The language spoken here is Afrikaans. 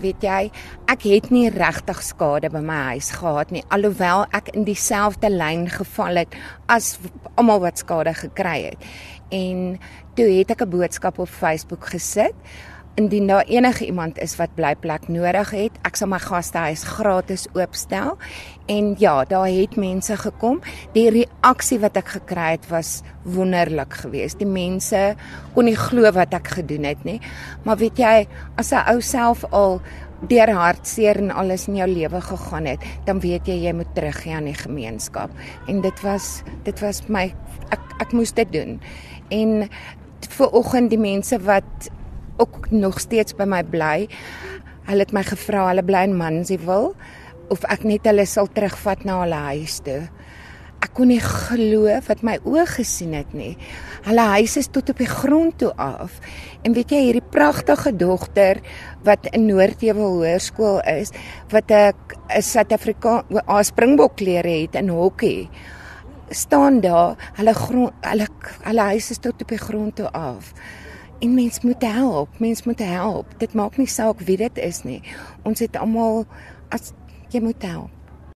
weet jy, ek het nie regtig skade by my huis gehad nie, alhoewel ek in dieselfde lyn geval het as almal wat skade gekry het. En toe het ek 'n boodskap op Facebook gesit indien daar enige iemand is wat blyplek nodig het, ek sal my gastehuis gratis oopstel. En ja, daar het mense gekom. Die reaksie wat ek gekry het was wonderlik geweest. Die mense kon nie glo wat ek gedoen het nie. Maar weet jy, as 'n ou self al deur hartseer en alles in jou lewe gegaan het, dan weet jy jy moet teruggee aan die gemeenskap. En dit was dit was my ek ek moes dit doen. En vir oggend die mense wat ook nog steeds by my bly. Hulle het my gevra hulle bly in Mansfield of ek net hulle sal terugvat na hulle huis toe. Ek kon nie glo wat my oë gesien het nie. Hulle huis is tot op die grond toe af. En weet jy hierdie pragtige dogter wat in Noordheuwel Hoërskool is, wat 'n 'n Suid-Afrika Springbok klere het in hokkie staan daar hulle grond hulle hulle huis is tot op die grond toe af. En mens moet help, mens moet help. Dit maak nie saak wie dit is nie. Ons het almal as jy moet help.